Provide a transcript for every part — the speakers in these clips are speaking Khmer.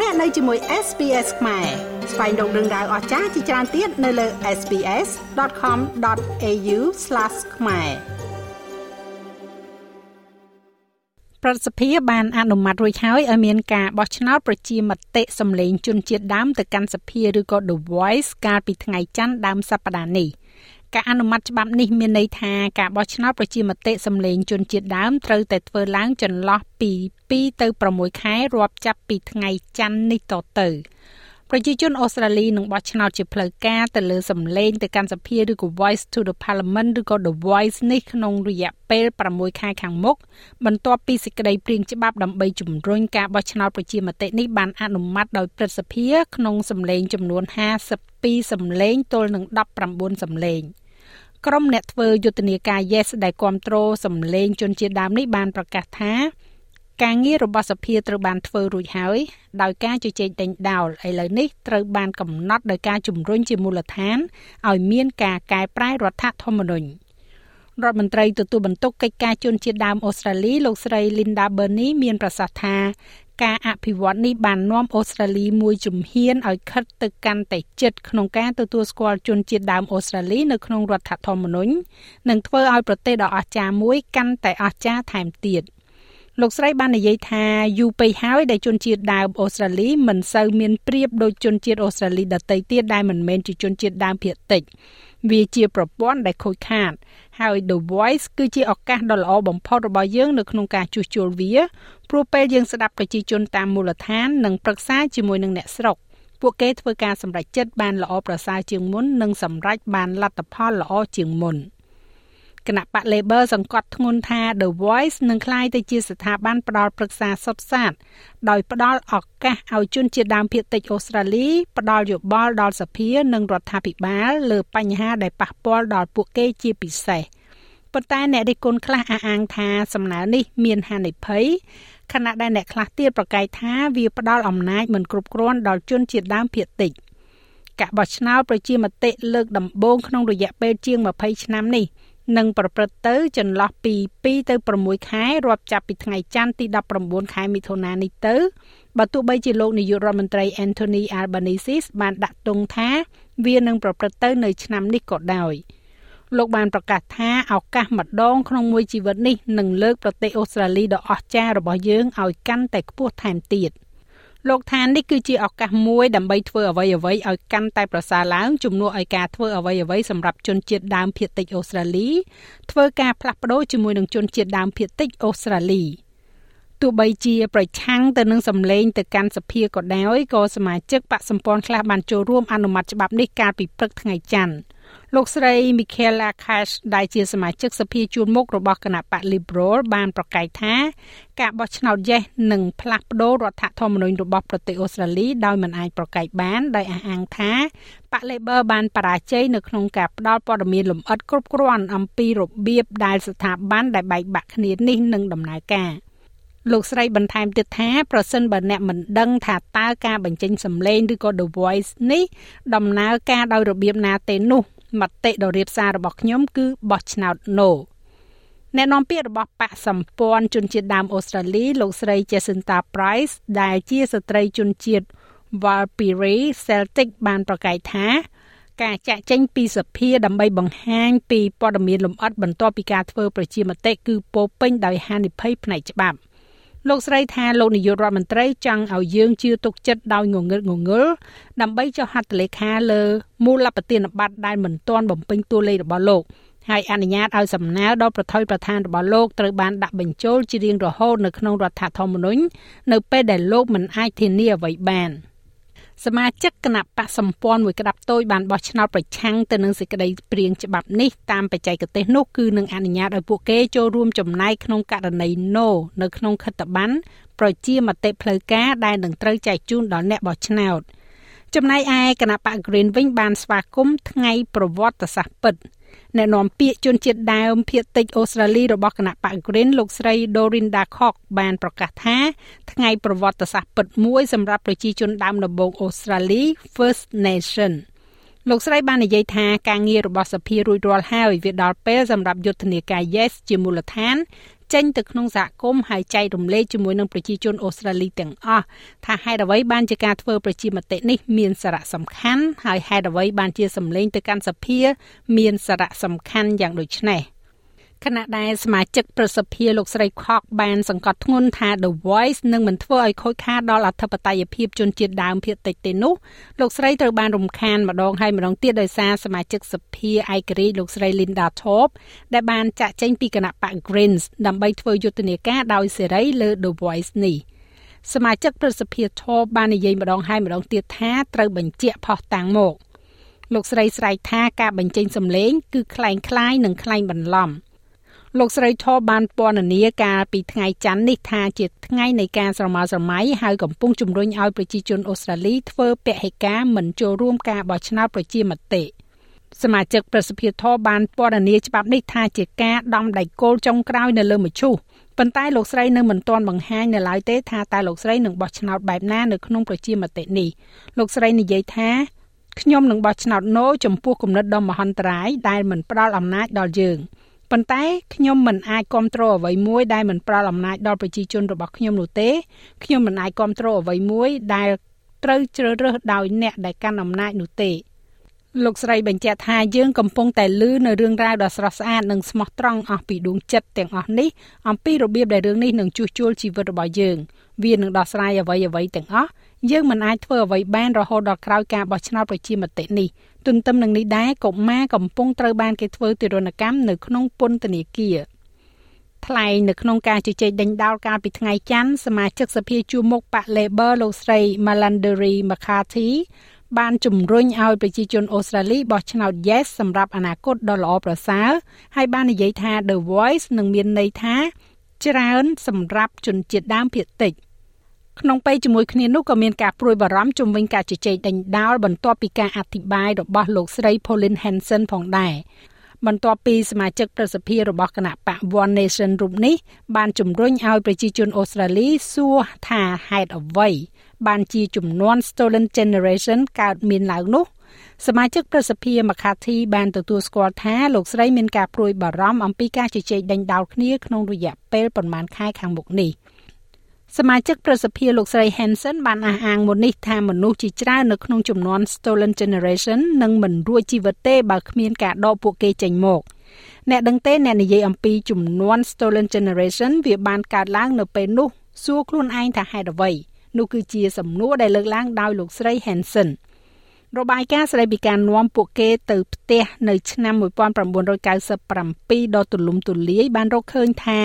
លោកអ្នកនៅជាមួយ SPS ខ្មែរស្វែងរកដឹងដៅអស្ចារ្យជាច្រើនទៀតនៅលើ SPS.com.au/ ខ្មែរប្រសិទ្ធភាពបានអនុម័តរួចហើយឲ្យមានការបោះឆ្នោតប្រជាមតិសម្លេងជនជាតិដើមទៅកាន់សភាឬក៏ The Voice កាលពីថ្ងៃច័ន្ទដើមសប្តាហ៍នេះ ការអនុម័តច្បាប់នេះមានន័យថាការបោះឆ្នោតប្រជាមតិសម្លេងជនជាតិដើមត្រូវតែធ្វើឡើងចន្លោះពី2ទៅ6ខែរាប់ចាប់ពីថ្ងៃច័ន្ទនេះតទៅប្រជាជនអូស្ត្រាលីនឹងបោះឆ្នោតជាផ្លូវការទៅលើសម្លេងទៅកាន់សភាឬក៏ Voice to the Parliament ឬក៏ The Voice នេះក្នុងរយៈពេល6ខែខាងមុខបន្ទាប់ពីសេចក្តីព្រាងច្បាប់ដើម្បីជំរុញការបោះឆ្នោតប្រជាមតិនេះបានអនុម័តដោយព្រឹទ្ធសភាក្នុងសម្លេងចំនួន52សម្លេងទល់នឹង19សម្លេង។ ក្រុមអ្នកធ្វើយុទ្ធនាការ Yes ដែលគ្រប់គ្រងសម្លេងជនជាតិដើមនេះបានប្រកាសថាការងាររបស់សភាត្រូវបានធ្វើរួចហើយដោយការជជែកដេញដោលឥឡូវនេះត្រូវបានកំណត់ដោយការជំរុញជាមូលដ្ឋានឲ្យមានការកែប្រែរដ្ឋធម្មនុញ្ញរដ្ឋមន្ត្រីទទួលបន្ទុកកិច្ចការជនជាតិដើមអូស្ត្រាលីលោកស្រី Linda Burney មានប្រសាសន៍ថា ការអភិវឌ្ឍនេះបាននាំអូស្ត្រាលីមួយជំហានឲ្យខិតទៅកាន់តែជិតក្នុងការទទួលស្គាល់ជនជាតិដើមអូស្ត្រាលីនៅក្នុងរដ្ឋធម្មនុញ្ញនិងធ្វើឲ្យប្រទេសដ៏អស្ចារ្យមួយកាន់តែអស្ចារ្យថែមទៀតលោកស្រីបាននិយាយថាយូរពេកហើយដែលជនជាតិដើមអូស្ត្រាលីមិនសូវមានប្រៀបដូចជនជាតិអូស្ត្រាលីដទៃទៀតដែលមិនមែនជាជនជាតិដើមភាគតិច វាជាប្រព័ន្ធដែលខូចខាត ហើយ The Voice គឺជាឱកាសដ៏ល្អបំផុតរបស់យើងនៅក្នុងការជួសជុលវាព្រោះពេលយើងស្ដាប់ប្រជាជនតាមមូលដ្ឋាននិងប្រឹក្សាជាមួយនឹងអ្នកស្រុកពួកគេធ្វើការសម្រេចចិត្តបានល្អប្រសើរជាងមុននិងសម្រេចបានលទ្ធផលល្អជាងមុន។ គណៈបក Labor សង្កត់ធ្ងន់ថា The Voice នឹងក្លាយទៅជាស្ថាប័នផ្ដល់ប្រឹក្សាសុទ្ធសាធដោយផ្ដល់ឱកាសឲ្យជនជាតិដើមភាគតិចអូស្ត្រាលីផ្ដល់យោបល់ដល់សភានិងរដ្ឋាភិបាលលើបញ្ហាដែលប៉ះពាល់ដល់ពួកគេជាពិសេសប៉ុន្តែអ្នករិះគន់ខ្លះអះអាងថាសំណើនេះមានហានិភ័យខណៈដែលអ្នកខ្លះទៀតប្រកែកថាវាផ្ដល់អំណាចមិនគ្រប់គ្រាន់ដល់ជនជាតិដើមភាគតិចការបោះឆ្នោតប្រជាមតិលើកដំបូងក្នុងរយៈពេលជាង20ឆ្នាំនេះ នឹងប្រព្រឹត្តទៅចន្លោះពី2ទៅ6ខែរាប់ចាប់ពីថ្ងៃច័ន្ទទី19ខែមិថុនានេះទៅបើទោះបីជាលោកនាយករដ្ឋមន្ត្រី Anthony Albanese បានដាក់ទង់ថាវានឹងប្រព្រឹត្តទៅនៅឆ្នាំនេះក៏ដោយលោកបានប្រកាសថាឱកាសម្ដងក្នុងមួយជីវិតនេះនឹងលើកប្រទេសអូស្ត្រាលីដ៏អស្ចារ្យរបស់យើងឲ្យកាន់តែខ្ពស់ថែមទៀត។ លោកថានេះគឺជាឱកាសមួយដើម្បីធ្វើអ្វីអ្វីឲ្យកាន់តែប្រសើរឡើងជំនួសឲ្យការធ្វើអ្វីអ្វីសម្រាប់ជនជាតិដើមភាគតិចអូស្ត្រាលីធ្វើការផ្លាស់ប្ដូរជាមួយនឹងជនជាតិដើមភាគតិចអូស្ត្រាលីទោះបីជាប្រឆាំងទៅនឹងសម្លេងទៅកាន់សភាក៏ដោយក៏សមាជិកបកសម្ព័ន្ធខ្លះបានចូលរួមអនុម័តច្បាប់នេះកាលពីព្រឹកថ្ងៃច័ន្ទ លោកស្រី Michaela Cash ដែលជាសមាជិកសភាជួរមុខរបស់គណៈបក Liberal បានប្រកាសថាការបោះឆ្នោត Yes នឹងផ្លាស់ប្តូររដ្ឋធម្មនុញ្ញរបស់ប្រទេសអូស្ត្រាលីដោយមិនអាចប្រកែកបានដោយអះអាងថាបក Labor បានបរាជ័យនៅក្នុងការផ្ដល់ព័ត៌មានលម្អិតគ្រប់គ្រាន់អំពីរបៀបដែលស្ថាប័នដែលបែកបាក់គ្នានេះនឹងដំណើរការលោកស្រីបន្ថែមទៀតថាប្រសិនបើអ្នកមិនដឹងថាតើការបញ្ចេញសម្លេងឬក៏ The Voice នេះដំណើរការដោយរបៀបណាទេនោះ មតិដ៏រាបសាររបស់ខ្ញុំគឺបោះឆ្នោត No អ្នកនាំពាក្យរបស់បកសម្ព័ន្ធជនជាតិដើមអូស្ត្រាលីលោកស្រី Jacinta Price ដែលជាស្ត្រីជនជាតិ Warlpiri Celtic បានប្រកាសថាការចាក់ចេញពីសភាដើម្បីបង្ហាញពីព័ត៌មានលម្អិតបន្ទាប់ពីការធ្វើប្រជាមតិគឺពោពេញដោយហានិភ័យផ្នែកច្បាប់ លោកស្រីថាលោកនាយករដ្ឋមន្ត្រីចង់ឲ្យយើងជឿទុកចិត្តដោយងងឹតងងល់ដើម្បីចុះហត្ថលេខាលើមូលបទានបត្រដែលមិនទាន់បំពេញតួលេខរបស់លោកហើយអនុញ្ញាតឲ្យសំណើដល់ប្រថុយប្រឋានរបស់លោកត្រូវបានដាក់បញ្ចូលជារៀងរហូតនៅក្នុងរដ្ឋធម្មនុញ្ញនៅពេលដែលលោកមិនអាចធានាអ្វីបាន។ សមាជិកគណៈបកសម្ព័ន្ធមួយក្តាប់តូចបានបោះឆ្នោតប្រឆាំងទៅនឹងសេចក្តីព្រៀងច្បាប់នេះតាមបច្ចេកទេសនោះគឺនឹងអនុញ្ញាតឲ្យពួកគេចូលរួមចំណែកក្នុងករណី No នៅក្នុងខិត្តប័ណ្ណប្រជាមតិផ្លូវការដែលនឹងត្រូវចែកជូនដល់អ្នកបោះឆ្នោតចំណែកឯគណៈបក Green វិញបានស្វាគមន៍ថ្ងៃប្រវត្តិសាស្ត្រពិត អ្នកនាំពាក្យជនជាតិដើមភាគតិចអូស្ត្រាលីរបស់គណៈបក Green លោកស្រី Dorinda Cox បានប្រកាសថាថ្ងៃប្រវត្តិសាស្ត្រពិតមួយសម្រាប់ប្រជាជនដើមដំបូងអូស្ត្រាលី First Nation លោកស្រីបាននិយាយថាការងាររបស់សភារួចរាល់ហើយវាដល់ពេលសម្រាប់យុទ្ធនាការ Yes ជាមូលដ្ឋាន ចេញទៅក្នុងសហគមន៍ហើយចែករំលែកជាមួយនឹងប្រជាជនអូស្ត្រាលីទាំងអស់ថាហេតុអ្វីបានជាការធ្វើប្រជាមតិនេះមានសារៈសំខាន់ហើយហេតុអ្វីបានជាសម្លេងទៅកាន់សភា មានសារៈសំខាន់យ៉ាងដូចនេះ។ ខណៈដែលសមាជិកប្រសិទ្ធិលោកស្រីខកបានសង្កត់ធ្ងន់ថា The Voice នឹងមិនធ្វើឲ្យខូចខាតដល់អធិបតេយ្យភាពជនជាតិដើមភាគតិចទេនោះលោកស្រីត្រូវបានរំខានម្ដងហើយម្ដងទៀតដោយសារសមាជិកសភាឯករាជ្យលោកស្រី Linda Thorpe ដែលបានចាក់ចែងពីគណៈបក Greens ដើម្បីធ្វើយុទ្ធនាការដោយសេរីលើ The Voice នេះសមាជិកប្រសិទ្ធិធបបាននិយាយម្ដងហើយម្ដងទៀតថាត្រូវបញ្ជាក់ផុសតាំងមកលោកស្រីស្រែកថាការបញ្ចេញសម្លេងគឺคล้ายคล้ายនិងคล้ายបន្លំ លោកស្រីថបបានពណ៌នាកាលពីថ្ងៃច័ន្ទនេះថាជាថ្ងៃនៃការស្រមើស្រមៃហើយកំពុងជំរុញឲ្យប្រជាជនអូស្ត្រាលីធ្វើពហិការមិនចូលរួមការបោះឆ្នោតប្រជាមតិសមាជិកប្រសិទ្ធិធរបានពណ៌នាច្បាប់នេះថាជាការដំដៃគោលចុងក្រោយនៅលើមឈូសប៉ុន្តែលោកស្រីនៅមិនទាន់បង្ហាញនៅឡើយទេថាតើលោកស្រីនឹងបោះឆ្នោតបែបណានៅក្នុងប្រជាមតិនេះលោកស្រីនិយាយថាខ្ញុំនឹងបោះឆ្នោត No ចំពោះគំនិតដ៏មហន្តរាយដែលមិនផ្ដល់អំណាចដល់យើង។ ប៉ុន្តែខ្ញុំមិនអាចគ្រប់គ្រងអ្វីមួយដែលមិនផ្ដល់អំណាចដល់ប្រជាជនរបស់ខ្ញុំនោះទេខ្ញុំមិនអាចគ្រប់គ្រងអ្វីមួយដែលត្រូវជ្រើសរើសដោយអ្នកដែលកាន់អំណាចនោះទេលោកស្រីបញ្ជាក់ថាយើងកំពុងតែលឺនៅរឿងរ៉ាវដ៏ស្រស់ស្អាតនិងស្មោះត្រង់អស់ពីដួងចិត្តទាំងអស់នេះអំពីរបៀបដែលរឿងនេះនឹងជួសជុលជីវិតរបស់យើងវានឹងដោះស្រាយអ្វីអ្វីទាំងអស់យើងមិនអាចធ្វើអ្វីបានរហូតដល់ក្រោយការបោះឆ្នោតប្រជាមតិនេះ ទន្ទឹមនឹងនេះដែរកុមារកំពុងត្រូវបានគេធ្វើទារុណកម្មនៅក្នុងពន្ធនាគារថ្លែងនៅក្នុងការជជែកដេញដោលកាលពីថ្ងៃច័ន្ទសមាជិកសភាជួរមុខបក Labor លោកស្រី Malandari McCarthy បានជំរុញឲ្យប្រជាជនអូស្ត្រាលីបោះឆ្នោត Yes សម្រាប់អនាគតដ៏ល្អប្រសើរហើយបាននិយាយថា The Voice នឹងមានន័យថា ច្រើន សម្រាប់ជនជាតិដើមភាគតិច ក្នុងពេលជាមួយគ្នានោះក៏មានការព្រួយបារម្ភជំវិញការជជែកដេញដោលបន្ទាប់ពីការអធិប្បាយរបស់លោកស្រី Pauline Hanson ផងដែរបន្ទាប់ពីសមាជិកប្រសិទ្ធិរបស់គណៈបក One Nation រូបនេះបានជំរុញឲ្យប្រជាជនអូស្ត្រាលីសួរថាហេតុអ្វី បានជាចំនួន Stolen Generation កើតមានឡើងនោះសមាជិកប្រសិទ្ធិ McCarthy បានទទួលស្គាល់ថាលោកស្រីមានការព្រួយបារម្ភអំពីការជជែកដេញដោលគ្នាក្នុងរយៈពេលប្រមាណខែខាងមុខនេះ។ សមាជិកប្រសិទ្ធិលោកស្រី Hansen បានអះអាងមុននេះថាមនុស្សជាច្រើននៅក្នុងចំនួន Stolen Generation នឹងមិនរួចជីវិតទេបើគ្មានការដកពួកគេចេញមកអ្នកដឹងទេអ្នកនិយាយអំពីចំនួន Stolen Generation វាបានកើតឡើងនៅពេលនោះសួរខ្លួនឯងថាហេតុអ្វីនោះគឺជាសំណួរដែលលើកឡើងដោយលោកស្រី Hansen របាយការណ៍ស្តីពីការនាំពួកគេទៅផ្ទះនៅឆ្នាំ1997ដ៏ទូលំទូលាយបានរកឃើញថា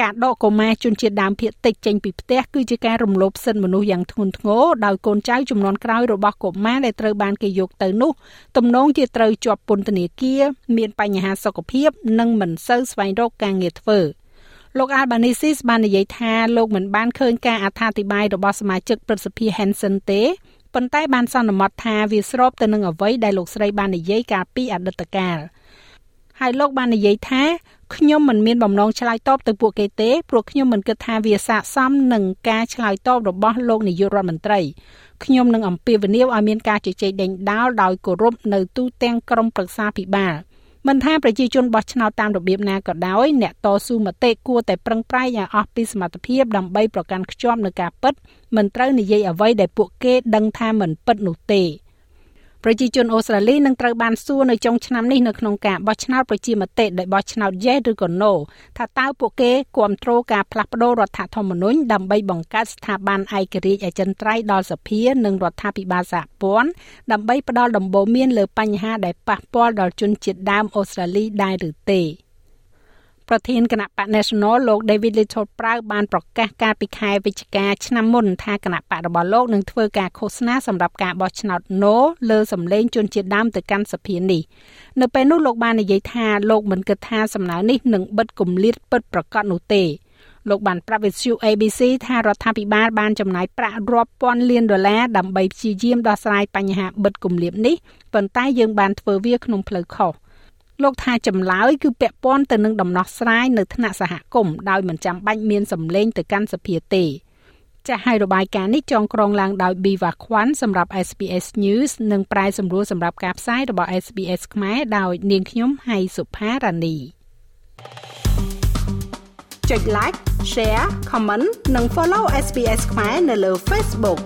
ការដកកុមារជនជាតិដើមភាគតិចចេញពីផ្ទះគឺជាការរំលោភសិទ្ធិមនុស្សយ៉ាងធ្ងន់ធ្ងរដោយកូនចៅចំនួនក្រោយរបស់កុមារដែលត្រូវបានគេយកទៅនោះទំនងជាត្រូវជាប់ពន្ធនាគារមានបញ្ហាសុខភាព និងមិនសូវស្វែងរកការងារធ្វើលោក Albanese បាននិយាយថាលោកមិនបានឃើញការអត្ថាធិប្បាយរបស់សមាជិកព្រឹទ្ធសភា Hanson ទេ ប៉ុន្តែបានសន្មត់ថាវាស្របទៅនឹងអ្វីដែលលោកស្រីបាននិយាយកាលពីអតីតកាលហើយលោកបាននិយាយថាខ្ញុំមិនមានបំណងឆ្លើយតបទៅពួកគេទេព្រោះខ្ញុំមិនគិតថាវាស័ក្តិសមនឹងការឆ្លើយតបរបស់លោកនាយករដ្ឋមន្ត្រីខ្ញុំនឹងអំពាវនាវឲ្យមានការជជែកដេញដោលដោយគោរពនៅទូទាំងក្រមប្រឹក្សាភិបាល មិនថាប្រជាជនបោះឆ្នោតតាមរបៀបណាក៏ដោយអ្នកតស៊ូមតិគួរតែប្រឹងប្រែងឲ្យអស់ពីសមត្ថភាពដើម្បីប្រកាន់ខ្ជាប់នូវការពិតមិនត្រូវនិយាយអ្វីដែលពួកគេដឹងថាមិនពិតនោះទេ ប្រជាជនអូស្ត្រាលីនឹងត្រូវបានសួរនៅចុងឆ្នាំនេះនៅក្នុងការបោះឆ្នោតប្រជាមតិដែលបោះឆ្នោត Yes ឬក៏ No ថាតើពួកគេគ្រប់គ្រងការផ្លាស់ប្តូររដ្ឋធម្មនុញ្ញដើម្បីបង្កើតស្ថាប័នឯករាជ្យអចិន្ត្រៃយ៍ដល់សភានិងរដ្ឋាភិបាលសហព័ន្ធដើម្បីផ្ដល់ដំបូន្មានលើបញ្ហាដែលប៉ះពាល់ដល់ជនជាតិដើមអូស្ត្រាលីដែរឬទេ។ ប្រធានគណៈបក National លោក David Little ប្រើបានប្រកាសកាលពីខែវិច្ឆិកាឆ្នាំមុនថាគណៈបករបស់លោកនឹងធ្វើការឃោសនាសម្រាប់ការបោះឆ្នោត No លើសម្លេងជនជាតិដើមទៅកាន់សភានេះនៅពេលនោះលោកបាននិយាយថាលោកមិនគិតថាសំណើនេះនឹងបិទគម្លាតពិតប្រាកដនោះទេលោកបានប្រាប់វិទ្យុ ABC ថារដ្ឋាភិបាលបានចំណាយប្រាក់រាប់ពាន់លានដុល្លារដើម្បីព្យាយាមដោះស្រាយបញ្ហាបិទគម្លាតនេះប៉ុន្តែយើងបានធ្វើវាក្នុងផ្លូវខុស លោកថាចម្លើយគឺពាក់ព័ន្ធទៅនឹងដំណោះស្រាយនៅថ្នាក់សហគមន៍ដោយមិនចាំបាច់មានសម្លេងទៅកាន់សភាទេចាស់ឲ្យរបាយការណ៍នេះចងក្រងឡើងដោយ Biva Kwan សម្រាប់ SBS News និងប្រែសម្រួលសម្រាប់ការផ្សាយរបស់ SBS ខ្មែរដោយនាងខ្ញុំហៃសុផារ៉ានីចុច like share comment និង follow SPS ខ្មែរនៅលើ Facebook